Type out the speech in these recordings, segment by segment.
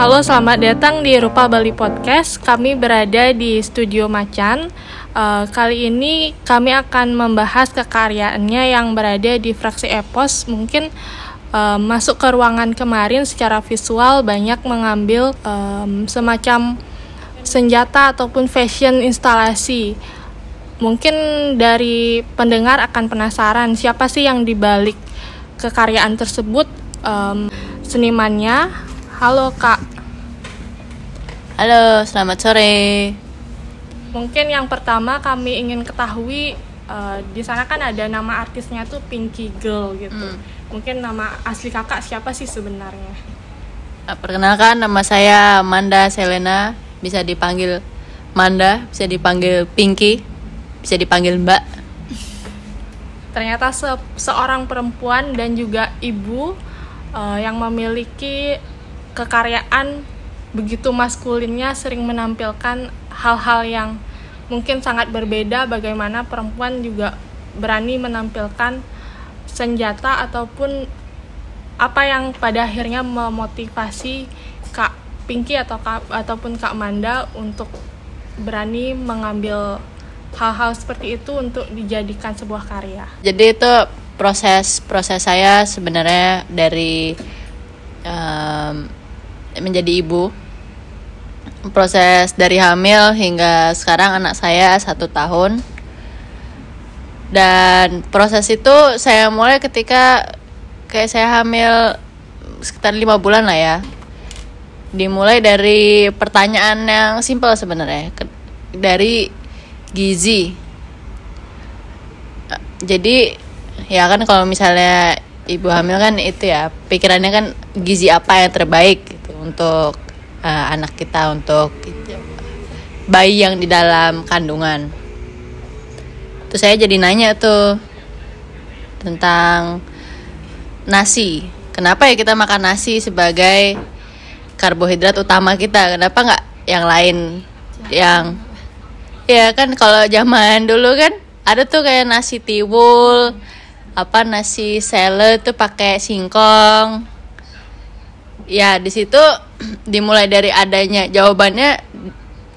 Halo, selamat datang di Rupa Bali Podcast. Kami berada di Studio Macan. Uh, kali ini kami akan membahas kekaryaannya yang berada di fraksi Epos. Mungkin uh, masuk ke ruangan kemarin secara visual banyak mengambil um, semacam senjata ataupun fashion instalasi. Mungkin dari pendengar akan penasaran siapa sih yang dibalik kekaryaan tersebut. Um, senimannya Halo Kak. Halo, selamat sore. Mungkin yang pertama kami ingin ketahui uh, di sana kan ada nama artisnya tuh Pinky Girl gitu. Hmm. Mungkin nama asli kakak siapa sih sebenarnya? Ah, perkenalkan nama saya Manda Selena, bisa dipanggil Manda, bisa dipanggil Pinky, bisa dipanggil Mbak. Ternyata se seorang perempuan dan juga ibu uh, yang memiliki kekaryaan begitu maskulinnya sering menampilkan hal-hal yang mungkin sangat berbeda bagaimana perempuan juga berani menampilkan senjata ataupun apa yang pada akhirnya memotivasi Kak Pinky atau Kak, ataupun Kak Manda untuk berani mengambil hal-hal seperti itu untuk dijadikan sebuah karya. Jadi itu proses proses saya sebenarnya dari um, menjadi ibu. Proses dari hamil hingga sekarang anak saya satu tahun. Dan proses itu saya mulai ketika kayak saya hamil sekitar lima bulan lah ya. Dimulai dari pertanyaan yang simpel sebenarnya dari gizi. Jadi ya kan kalau misalnya ibu hamil kan itu ya pikirannya kan gizi apa yang terbaik untuk uh, anak kita untuk bayi yang di dalam kandungan. Terus saya jadi nanya tuh tentang nasi. Kenapa ya kita makan nasi sebagai karbohidrat utama kita? Kenapa nggak yang lain yang ya kan kalau zaman dulu kan ada tuh kayak nasi tiwul, apa nasi salad tuh pakai singkong ya di situ dimulai dari adanya jawabannya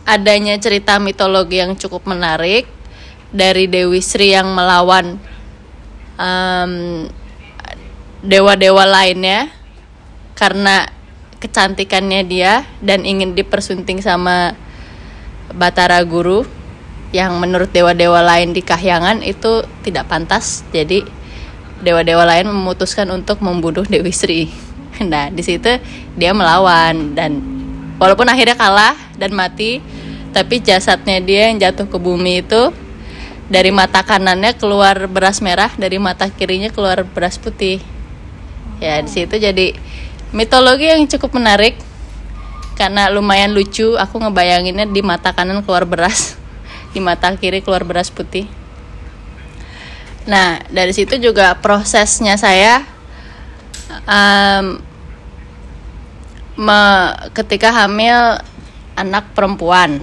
adanya cerita mitologi yang cukup menarik dari Dewi Sri yang melawan um, dewa-dewa lainnya karena kecantikannya dia dan ingin dipersunting sama Batara Guru yang menurut dewa-dewa lain di kahyangan itu tidak pantas. Jadi dewa-dewa lain memutuskan untuk membunuh Dewi Sri nah di situ dia melawan dan walaupun akhirnya kalah dan mati tapi jasadnya dia yang jatuh ke bumi itu dari mata kanannya keluar beras merah dari mata kirinya keluar beras putih. Ya di situ jadi mitologi yang cukup menarik karena lumayan lucu. Aku ngebayanginnya di mata kanan keluar beras di mata kiri keluar beras putih. Nah dari situ juga prosesnya saya um, me, ketika hamil anak perempuan.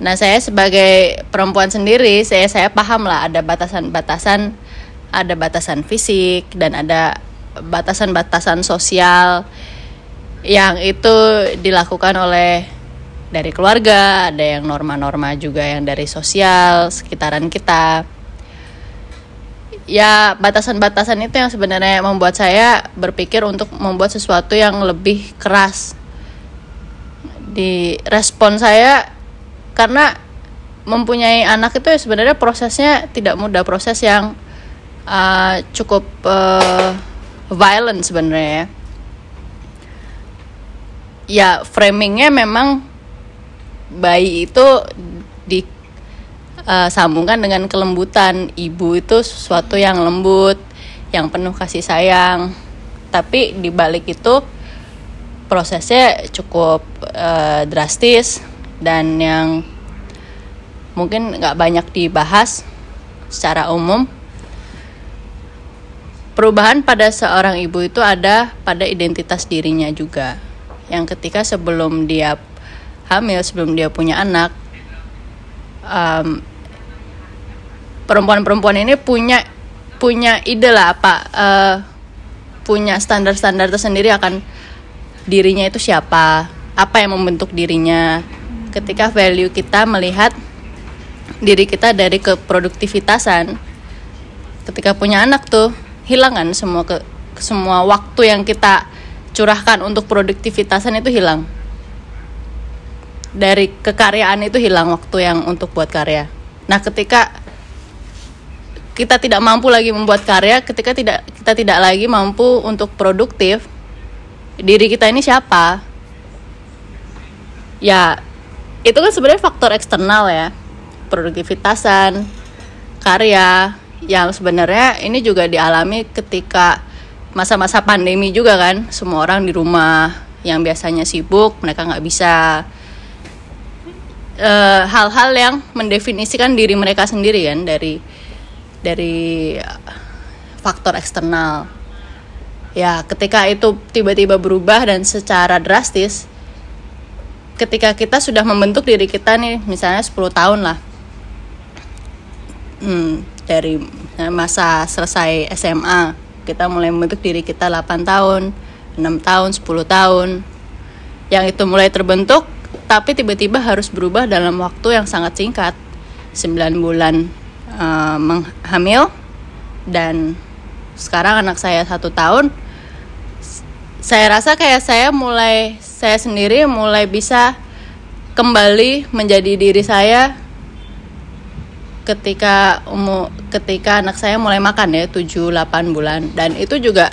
Nah, saya sebagai perempuan sendiri, saya saya paham lah ada batasan-batasan, ada batasan fisik dan ada batasan-batasan sosial yang itu dilakukan oleh dari keluarga, ada yang norma-norma juga yang dari sosial sekitaran kita ya batasan-batasan itu yang sebenarnya membuat saya berpikir untuk membuat sesuatu yang lebih keras. Di respon saya karena mempunyai anak itu ya sebenarnya prosesnya tidak mudah. Proses yang uh, cukup uh, violent sebenarnya ya. Ya framingnya memang bayi itu uh, sambungkan dengan kelembutan. Ibu itu sesuatu yang lembut yang penuh kasih sayang. Tapi di balik itu prosesnya cukup uh, drastis dan yang mungkin nggak banyak dibahas secara umum. Perubahan pada seorang ibu itu ada pada identitas dirinya juga. Yang ketika sebelum dia hamil sebelum dia punya anak um, perempuan-perempuan ini punya punya ide lah apa uh, punya standar-standar tersendiri akan dirinya itu siapa apa yang membentuk dirinya. Ketika value kita melihat diri kita dari keproduktivitasan ketika punya anak tuh hilangan semua ke semua waktu yang kita curahkan untuk produktivitasan itu hilang. Dari kekaryaan itu hilang waktu yang untuk buat karya. Nah ketika kita tidak mampu lagi membuat karya ketika tidak kita tidak lagi mampu untuk produktif diri kita ini siapa? Ya itu kan sebenarnya faktor eksternal ya. Produktivitasan karya yang sebenarnya ini juga dialami ketika masa-masa pandemi juga kan. Semua orang di rumah yang biasanya sibuk mereka nggak bisa eh, hal-hal uh, yang mendefinisikan diri mereka sendiri kan dari dari faktor eksternal. Ya ketika itu tiba-tiba berubah dan secara drastis ketika kita sudah membentuk diri kita nih misalnya 10 tahun lah. Hmm, dari masa selesai SMA kita mulai membentuk diri kita 8 tahun 6 tahun 10 tahun. Yang itu mulai terbentuk tapi tiba-tiba harus berubah dalam waktu yang sangat singkat 9 bulan uh, menghamil. Dan sekarang anak saya satu tahun saya rasa kayak saya mulai saya sendiri mulai bisa kembali menjadi diri saya ketika umur ketika anak saya mulai makan ya 7 8 bulan. Dan itu juga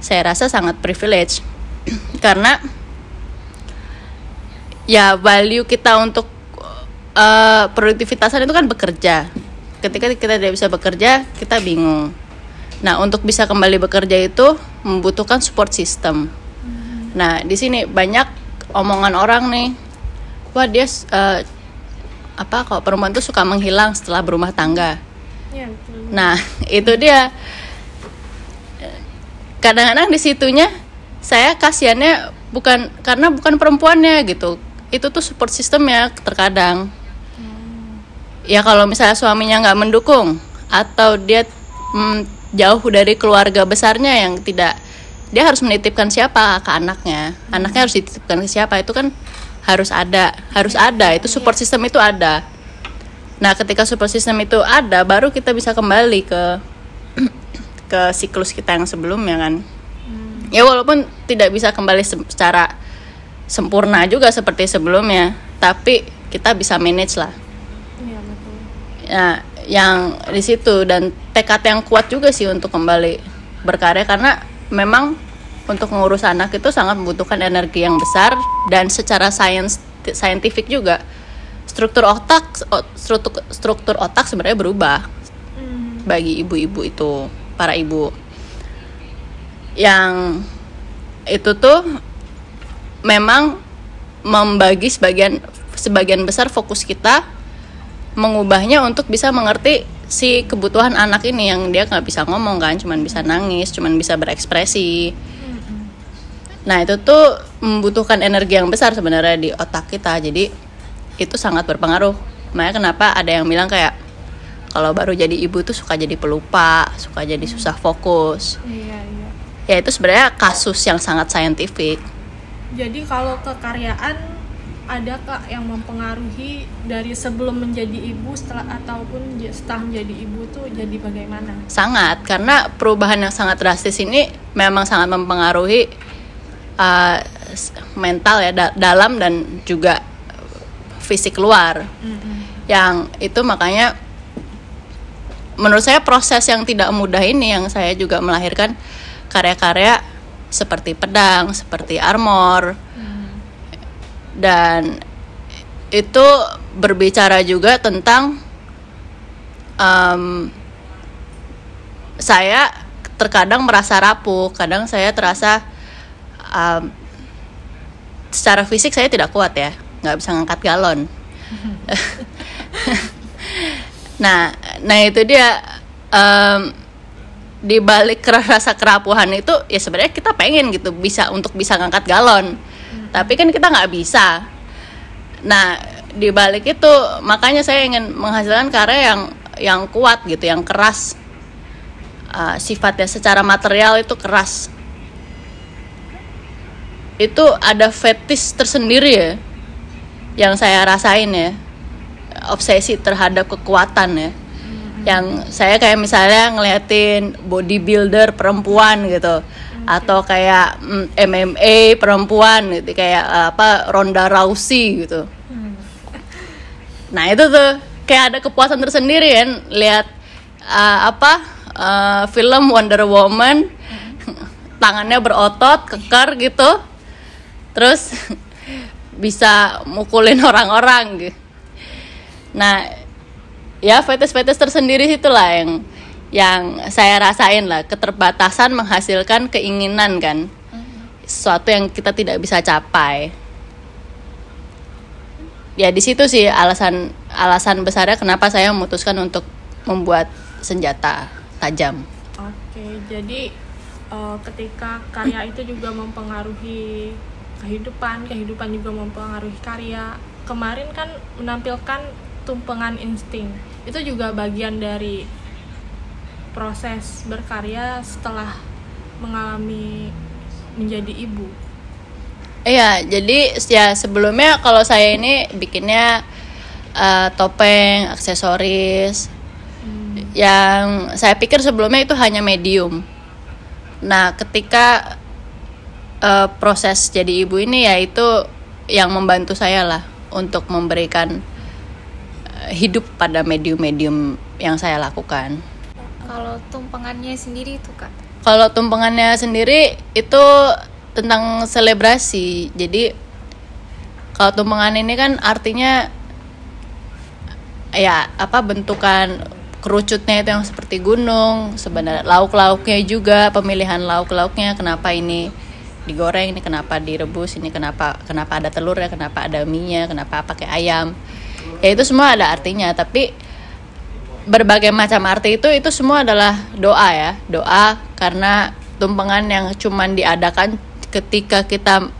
saya rasa sangat privilege. Karena ya value kita untuk uh, produktivitasan itu kan bekerja ketika kita tidak bisa bekerja kita bingung. Nah untuk bisa kembali bekerja itu membutuhkan support system. Nah di sini banyak omongan orang nih. Wah dia uh, apa kalau perempuan tuh suka menghilang setelah berumah tangga. Ya, nah itu dia. Kadang-kadang di situnya saya kasihannya bukan karena bukan perempuannya gitu. Itu tuh support systemnya terkadang ya kalau misalnya suaminya nggak mendukung atau dia mm, jauh dari keluarga besarnya yang tidak dia harus menitipkan siapa ke anaknya? Anaknya harus dititipkan ke siapa? Itu kan harus ada harus ada. Itu support system itu ada. Nah ketika support system itu ada baru kita bisa kembali ke ke siklus kita yang sebelumnya kan? Hmm. ya walaupun tidak bisa kembali secara sempurna juga seperti sebelumnya tapi kita bisa manage lah Nah, yang di situ. Dan tekad yang kuat juga sih untuk kembali berkarya. Karena memang untuk mengurus anak itu sangat membutuhkan energi yang besar. Dan secara sains saintifik juga struktur otak struktur struktur otak sebenarnya berubah hmm. bagi ibu-ibu itu para ibu. Yang itu tuh memang membagi sebagian sebagian besar fokus kita mengubahnya untuk bisa mengerti si kebutuhan anak ini yang dia nggak bisa ngomong kan cuman bisa nangis cuman bisa berekspresi. Nah itu tuh membutuhkan energi yang besar sebenarnya di otak kita jadi itu sangat berpengaruh. Makanya kenapa ada yang bilang kayak kalau baru jadi ibu tuh suka jadi pelupa suka jadi susah fokus. Iya, iya. ya itu sebenarnya kasus yang sangat saintifik. Jadi kalau kekaryaan ada kak yang mempengaruhi dari sebelum menjadi ibu setelah ataupun setelah menjadi ibu tuh jadi bagaimana? Sangat karena perubahan yang sangat drastis ini memang sangat mempengaruhi uh, mental ya da dalam dan juga fisik luar. Mm -hmm. Yang itu makanya menurut saya proses yang tidak mudah ini yang saya juga melahirkan karya-karya seperti pedang, seperti armor dan itu berbicara juga tentang um, saya terkadang merasa rapuh, kadang saya terasa um, secara fisik saya tidak kuat ya, nggak bisa ngangkat galon. nah, nah itu dia um, di balik rasa kerapuhan itu ya sebenarnya kita pengen gitu bisa untuk bisa ngangkat galon tapi kan kita nggak bisa. Nah di balik itu makanya saya ingin menghasilkan karya yang yang kuat gitu yang keras. Uh, sifatnya secara material itu keras. Itu ada fetish tersendiri ya yang saya rasain ya. Obsesi terhadap kekuatan ya. Yang saya kayak misalnya ngeliatin bodybuilder perempuan gitu atau kayak mm, MMA perempuan gitu kayak uh, apa Ronda Rousey gitu. Nah itu tuh kayak ada kepuasan tersendiri kan. Lihat uh, apa uh, film Wonder Woman tangannya berotot kekar gitu. Terus bisa mukulin orang-orang gitu. Nah ya fetis-fetis tersendiri itulah yang yang saya rasain lah keterbatasan menghasilkan keinginan kan sesuatu yang kita tidak bisa capai ya di situ sih alasan alasan besarnya kenapa saya memutuskan untuk membuat senjata tajam Oke, jadi eh, ketika karya itu juga mempengaruhi kehidupan, kehidupan juga mempengaruhi karya. Kemarin kan menampilkan tumpengan insting. Itu juga bagian dari proses berkarya setelah mengalami menjadi ibu. Iya, jadi ya sebelumnya kalau saya ini bikinnya eh, topeng, aksesoris, yang saya pikir sebelumnya itu hanya medium. Nah, ketika eh, proses jadi ibu ini ya itu yang membantu saya lah untuk memberikan eh, hidup pada medium-medium yang saya lakukan. Kalau tumpengannya sendiri itu kak, Kalau tumpengannya sendiri itu tentang selebrasi. Jadi kalau tumpengan ini kan artinya ya apa bentukan kerucutnya itu yang seperti gunung. Sebenarnya lauk-lauknya juga pemilihan lauk-lauknya kenapa ini digoreng, ini kenapa direbus, ini kenapa kenapa ada telurnya, kenapa ada mie-nya, kenapa pakai ayam. Ya itu semua ada artinya, tapi berbagai macam arti itu itu semua adalah doa ya. Doa karena tumpengan yang cuman diadakan ketika kita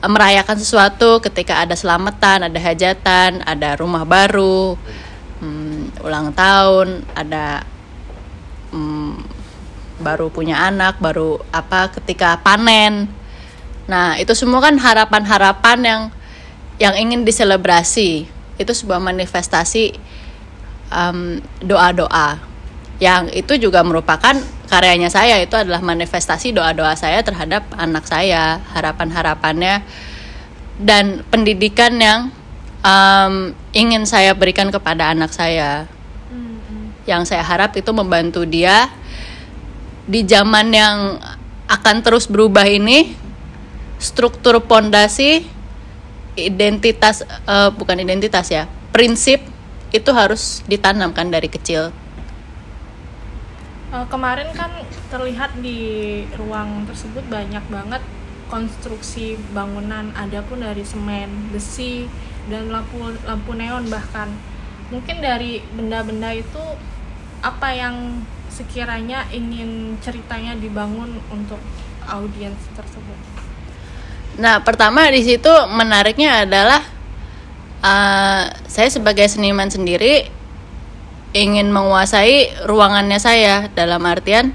merayakan sesuatu ketika ada selamatan ada hajatan ada rumah baru hmm, ulang tahun ada hmm, baru punya anak baru apa ketika panen. Nah itu semua kan harapan-harapan yang yang ingin diselebrasi. Itu sebuah manifestasi um, doa-doa. Yang itu juga merupakan karyanya saya itu adalah manifestasi doa-doa saya terhadap anak saya harapan-harapannya dan pendidikan yang um, ingin saya berikan kepada anak saya. Yang saya harap itu membantu dia di zaman yang akan terus berubah ini struktur pondasi identitas eh, bukan identitas ya prinsip itu harus ditanamkan dari kecil. Eh, kemarin kan terlihat di ruang tersebut banyak banget konstruksi bangunan ada pun dari semen besi dan lampu lampu neon bahkan. Mungkin dari benda-benda itu apa yang sekiranya ingin ceritanya dibangun untuk audiens tersebut? Nah, pertama di situ menariknya adalah uh, saya sebagai seniman sendiri ingin menguasai ruangannya saya dalam artian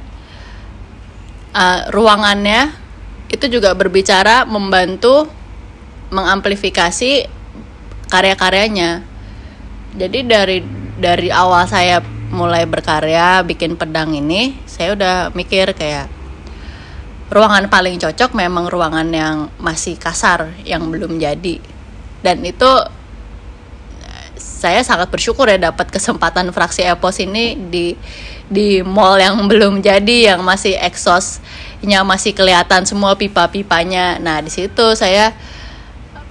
uh, ruangannya itu juga berbicara membantu mengamplifikasi karya-karyanya. Jadi dari dari awal saya mulai berkarya bikin pedang ini, saya udah mikir kayak ruangan paling cocok memang ruangan yang masih kasar yang belum jadi dan itu saya sangat bersyukur ya dapat kesempatan fraksi Epos ini di di mall yang belum jadi yang masih exhaustnya masih kelihatan semua pipa-pipanya. Nah di situ saya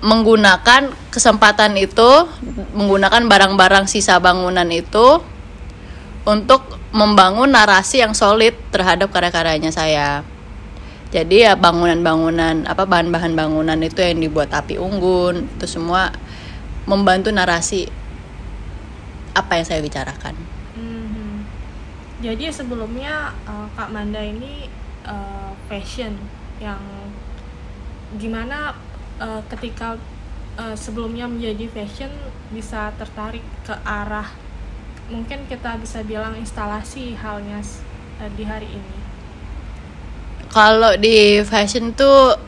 menggunakan kesempatan itu menggunakan barang-barang sisa bangunan itu untuk membangun narasi yang solid terhadap karya-karyanya saya. Jadi ya bangunan-bangunan apa bahan-bahan bangunan itu yang dibuat api unggun itu semua membantu narasi apa yang saya bicarakan Mhm. Jadi sebelumnya eh, Kak Manda ini eh, fashion yang gimana eh, ketika eh, sebelumnya menjadi fashion bisa tertarik ke arah mungkin kita bisa bilang instalasi halnya eh, di hari ini. kalau di fashion tuh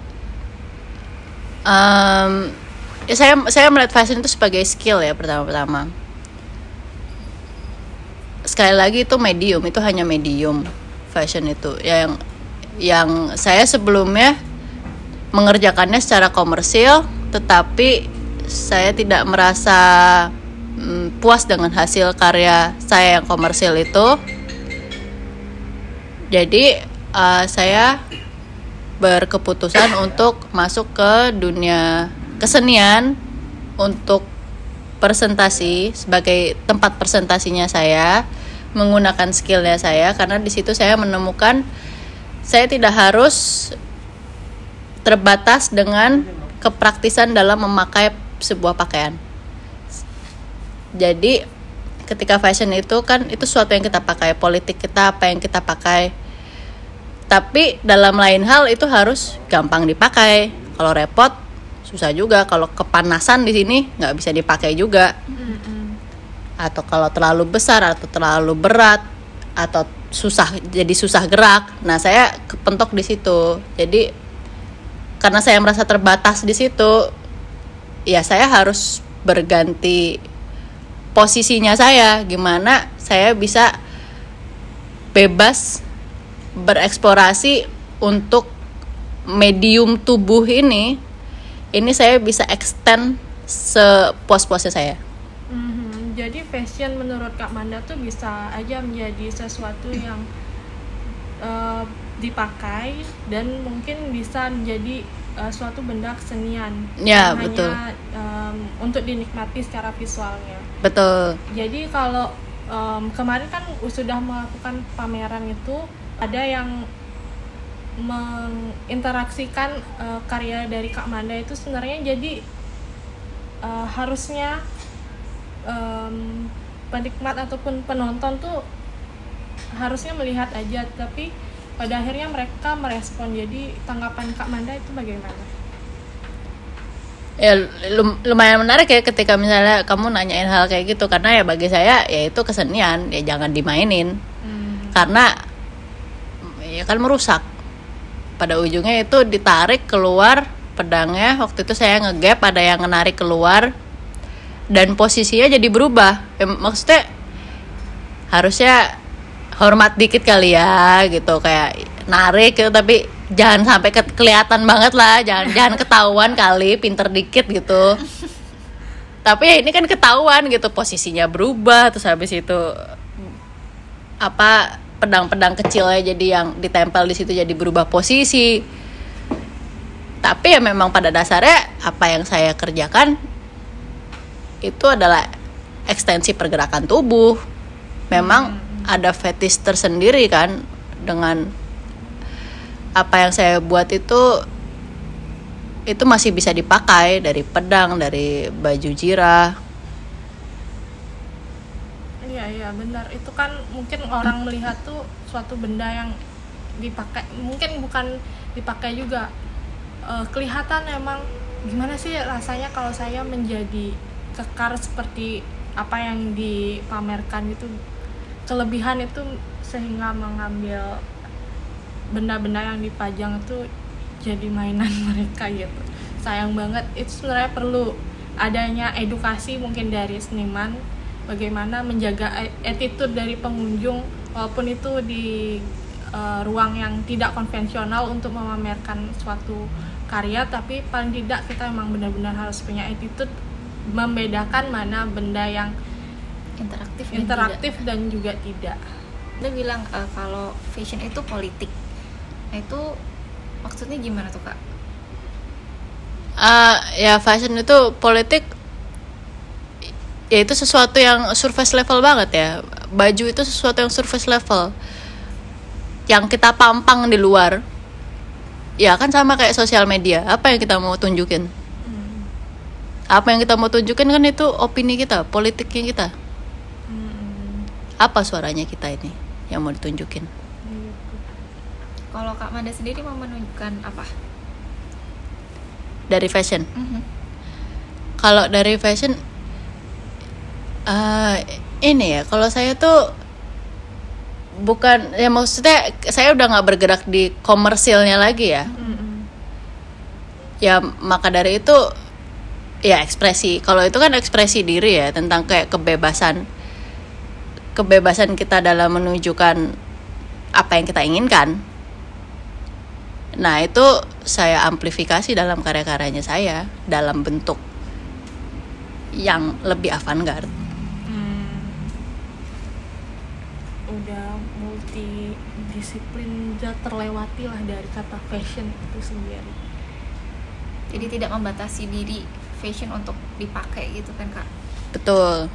Em, ya saya saya melihat fashion itu sebagai skill ya pertama-tama sekali lagi itu medium itu hanya medium fashion itu. Yang yang saya sebelumnya mengerjakannya secara komersil tetapi saya tidak merasa mm, puas dengan hasil karya saya yang komersil itu. Jadi eh, saya berkeputusan untuk masuk ke dunia kesenian untuk presentasi sebagai tempat presentasinya saya menggunakan skillnya saya karena di situ saya menemukan saya tidak harus terbatas dengan kepraktisan dalam memakai sebuah pakaian. Jadi ketika fashion itu kan itu sesuatu yang kita pakai, politik kita apa yang kita pakai. Tapi dalam lain hal itu harus gampang dipakai. Kalau repot susah juga. Kalau kepanasan di sini nggak bisa dipakai juga. Atau kalau terlalu besar atau terlalu berat atau susah jadi susah gerak. Nah saya kepentok di situ. Jadi karena saya merasa terbatas di situ, ya saya harus berganti posisinya saya. Gimana saya bisa bebas bereksplorasi untuk medium tubuh ini ini saya bisa extend sepuas-puasnya saya Jadi fashion menurut Kak Manda tuh bisa aja menjadi sesuatu yang eh, dipakai dan mungkin bisa menjadi eh, suatu benda kesenian Ya, yang betul. hanya em, untuk dinikmati secara visualnya. betul Jadi kalau em, kemarin kan sudah melakukan pameran itu ada yang menginteraksikan eh, karya dari Kak Manda itu sebenarnya jadi eh, harusnya em, penikmat ataupun penonton tuh harusnya melihat aja tapi pada akhirnya mereka merespon. Jadi tanggapan Kak Manda itu bagaimana? ya lum- lumayan menarik ya ketika misalnya kamu nanyain hal kayak gitu. Karena ya bagi saya ya itu kesenian. Ya jangan dimainin. Karena ya kan merusak. Pada ujungnya itu ditarik keluar pedangnya. Waktu itu saya ngegap ada yang menarik keluar dan posisinya jadi berubah. Ya, maksudnya harusnya hormat dikit kali ya gitu. Kayak narik gitu tapi jangan sampai ke- kelihatan banget lah. Jangan jangan ketahuan kali pinter dikit gitu. Tapi ya ini kan ketahuan gitu posisinya berubah terus habis itu apa pedang-pedang kecilnya jadi yang ditempel di situ jadi berubah posisi. Tapi ya memang pada dasarnya apa yang saya kerjakan itu adalah ekstensi pergerakan tubuh. Memang ada fetish tersendiri kan dengan apa yang saya buat itu itu masih bisa dipakai dari pedang dari baju jirah. Iya iya benar. Itu kan mungkin orang melihat tuh suatu benda yang dipakai mungkin bukan dipakai juga. Eh, kelihatan emang gimana sih rasanya kalau saya menjadi kekar seperti apa yang dipamerkan itu kelebihan itu sehingga mengambil benda-benda yang dipajang itu jadi mainan mereka gitu. Sayang banget itu sebenarnya perlu adanya edukasi mungkin dari seniman bagaimana menjaga e- attitude dari pengunjung walaupun itu di eh, ruang yang tidak konvensional untuk memamerkan suatu karya tapi paling tidak kita memang benar-benar harus punya attitude membedakan mana benda yang interaktif dan interaktif dan juga tidak. Dia bilang eh, kalau fashion itu politik. Nah itu maksudnya gimana tuh kak? Ah, ya fashion itu politik ya itu sesuatu yang surface level banget ya baju itu sesuatu yang surface level yang kita pampang di luar ya kan sama kayak sosial media apa yang kita mau tunjukin apa yang kita mau tunjukin kan itu opini kita politiknya kita. Apa suaranya kita ini yang mau ditunjukin? Kalau kak Manda sendiri mau menunjukkan apa? dari fashion? Mhm. kalau dari fashion eh ini ya kalau saya tuh bukan ya maksudnya saya udah nggak bergerak di komersilnya lagi ya. Ya maka dari itu ya ekspresi. Kalau itu kan ekspresi diri ya tentang kayak kebebasan kebebasan kita dalam menunjukkan apa yang kita inginkan. Nah itu saya amplifikasi dalam karya-karyanya saya dalam bentuk yang lebih avant-garde. Udah multi disiplin udah terlewati lah dari kata fashion itu sendiri. Jadi tidak membatasi diri fashion untuk dipakai gitu kan kak? Betul.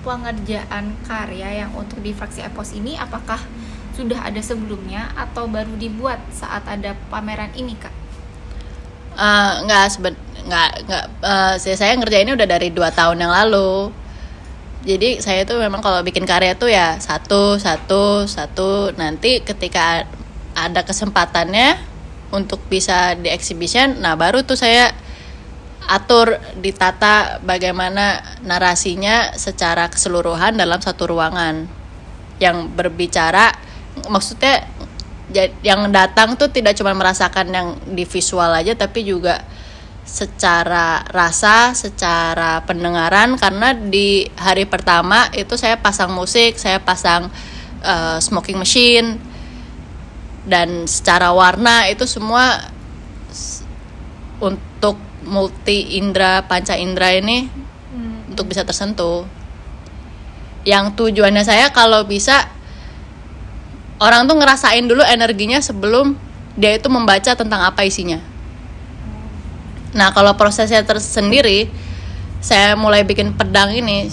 Pengerjaan karya yang untuk di fraksi epos ini apakah sudah ada sebelumnya atau baru dibuat saat ada pameran ini kak? Eh, nggak seben nggak nggak eh, saya saya ngerjainnya udah dari dua tahun yang lalu. Jadi saya tuh memang kalau bikin karya tuh ya satu satu satu. Nanti ketika ada kesempatannya untuk bisa di exhibition. Nah baru tuh saya atur ditata bagaimana narasinya secara keseluruhan dalam satu ruangan. Yang berbicara maksudnya yang datang tuh tidak cuma merasakan yang di visual aja tapi juga secara rasa, secara pendengaran. Karena di hari pertama itu saya pasang musik, saya pasang eh, smoking machine dan secara warna itu semua untuk multi indera panca indera ini untuk bisa tersentuh. Yang tujuannya saya kalau bisa orang tuh ngerasain dulu energinya sebelum dia itu membaca tentang apa isinya. Nah, kalau prosesnya tersendiri, saya mulai bikin pedang ini.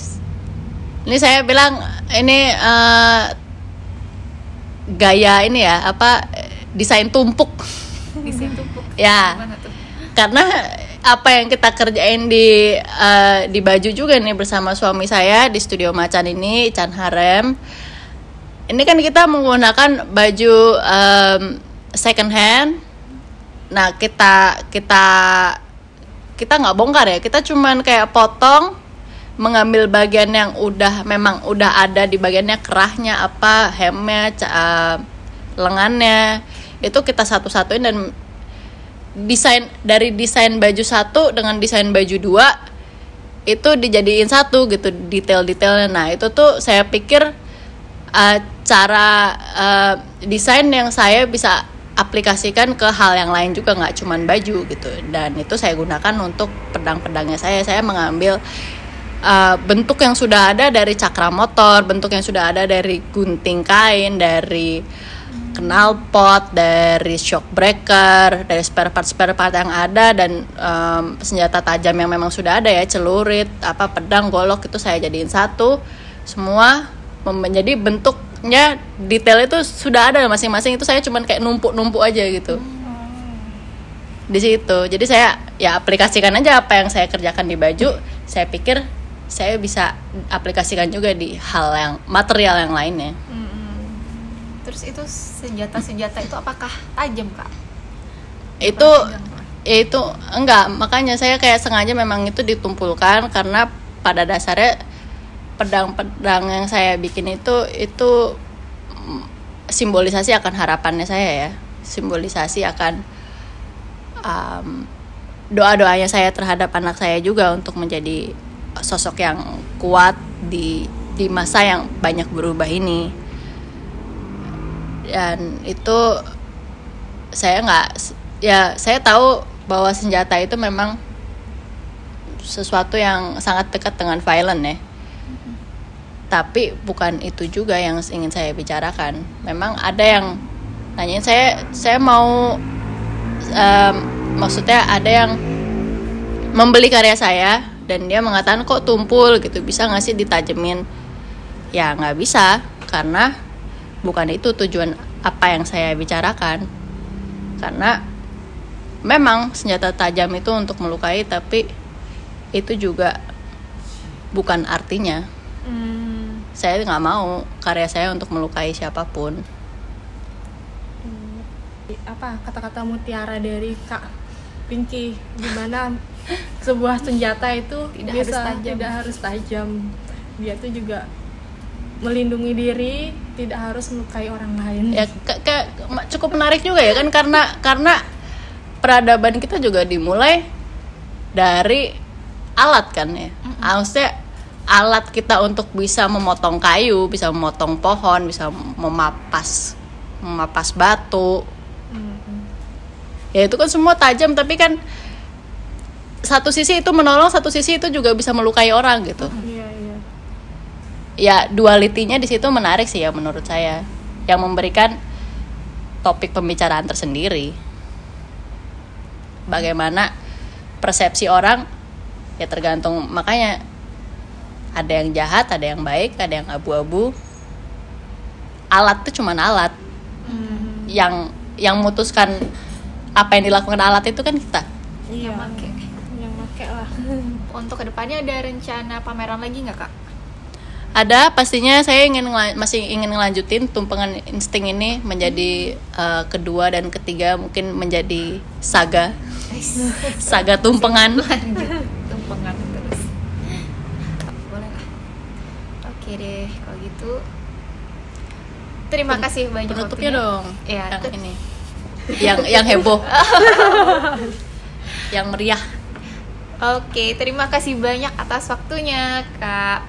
Ini saya bilang ini eh, gaya ini ya, apa desain tumpuk. di situ Bu. Ya. Karena apa yang kita kerjain di eh, di baju juga nih bersama suami saya di studio Macan ini, Chan Harem. Ini kan kita menggunakan baju em, second hand. Nah, kita kita kita nggak bongkar ya, kita cuman kayak potong mengambil bagian yang udah memang udah ada di bagiannya kerahnya apa hemnya eh, lengannya. Itu kita satu-satuin dan desain dari desain baju satu dengan desain baju dua itu dijadiin satu gitu detail-detailnya. Nah itu tuh saya pikir uh, cara uh, desain yang saya bisa aplikasikan ke hal yang lain juga nggak cuman baju gitu. Dan itu saya gunakan untuk pedang-pedangnya saya. Saya mengambil uh, bentuk yang sudah ada dari cakra motor bentuk yang sudah ada dari gunting kain dari knalpot dari shock breaker dari spare part spare part yang ada dan um, senjata tajam yang memang sudah ada ya celurit apa pedang golok itu saya jadiin satu. Semua menjadi bentuknya detail itu sudah ada masing-masing itu saya cuman kayak numpuk-numpuk aja gitu. Di situ. Jadi saya ya aplikasikan aja apa yang saya kerjakan di baju saya pikir saya bisa aplikasikan juga di hal yang material yang lainnya. Terus itu senjata-senjata itu apakah tajam kak? Itu ya itu enggak makanya saya kayak sengaja memang itu ditumpulkan karena pada dasarnya pedang-pedang yang saya bikin itu itu mm, simbolisasi akan harapannya saya ya. Simbolisasi akan um, doa-doanya saya terhadap anak saya juga untuk menjadi sosok yang kuat di di masa yang banyak berubah ini. Dan itu saya nggak ya saya tahu bahwa senjata itu memang sesuatu yang sangat dekat dengan violent ya. Tapi bukan itu juga yang ingin saya bicarakan. Memang ada yang nanyain saya saya mau em, maksudnya ada yang membeli karya saya dan dia mengatakan kok tumpul? Gitu. Bisa nggak sih ditajemin? Ya nggak bisa. Karena bukan itu tujuan apa yang saya bicarakan. Karena memang senjata tajam itu untuk melukai tapi itu juga bukan artinya. Hmm, saya nggak mau karya saya untuk melukai siapa pun. Apa kata-kata mutiara dari Kak Pinky? Gimana sebuah senjata itu Tidak bisa harus tajam. tidak harus tajam. Dia tuh juga melindungi diri tidak harus melukai orang lain. Ya ke- cukup menarik juga ya kan karena karena peradaban kita juga dimulai dari alat kan ya. Maksudnya alat kita untuk bisa memotong kayu bisa memotong pohon bisa memapas memapas batu. Ya itu kan semua tajam tapi kan satu sisi itu menolong satu sisi itu juga bisa melukai orang gitu. Iya, iya. ya dualitinya di situ menarik sih ya menurut saya. Yang memberikan topik pembicaraan tersendiri. Bagaimana persepsi orang ya tergantung makanya ada yang jahat ada yang baik ada yang abu-abu. Alat itu cuman alat. Yang yang memutuskan apa yang dilakukan alat itu kan kita. Iya. Yang make. Yang make lah. Untuk ke depannya ada rencana pameran lagi nggak kak? ada pastinya saya ingin masih ingin ngelanjutin tumpengan insting ini menjadi eh, kedua dan ketiga mungkin menjadi saga saga tumpengan tumpengan terus. Boleh lah. Oke deh kalau gitu. Terima kasih banyak penutupnya waktunya. dong Ya, yang ini yang yang heboh yang meriah Oke, terima kasih banyak atas waktunya Kak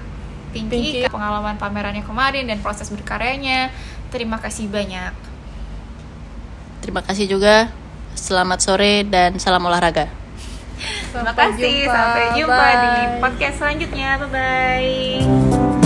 Pinky, Pinky. Kak, pengalaman pamerannya kemarin dan proses berkaryanya. Terima kasih banyak. terima kasih juga selamat sore dan salam olahraga Terima Sampai kasih. jumpa. Sampai jumpa di podcast selanjutnya. Bye bye.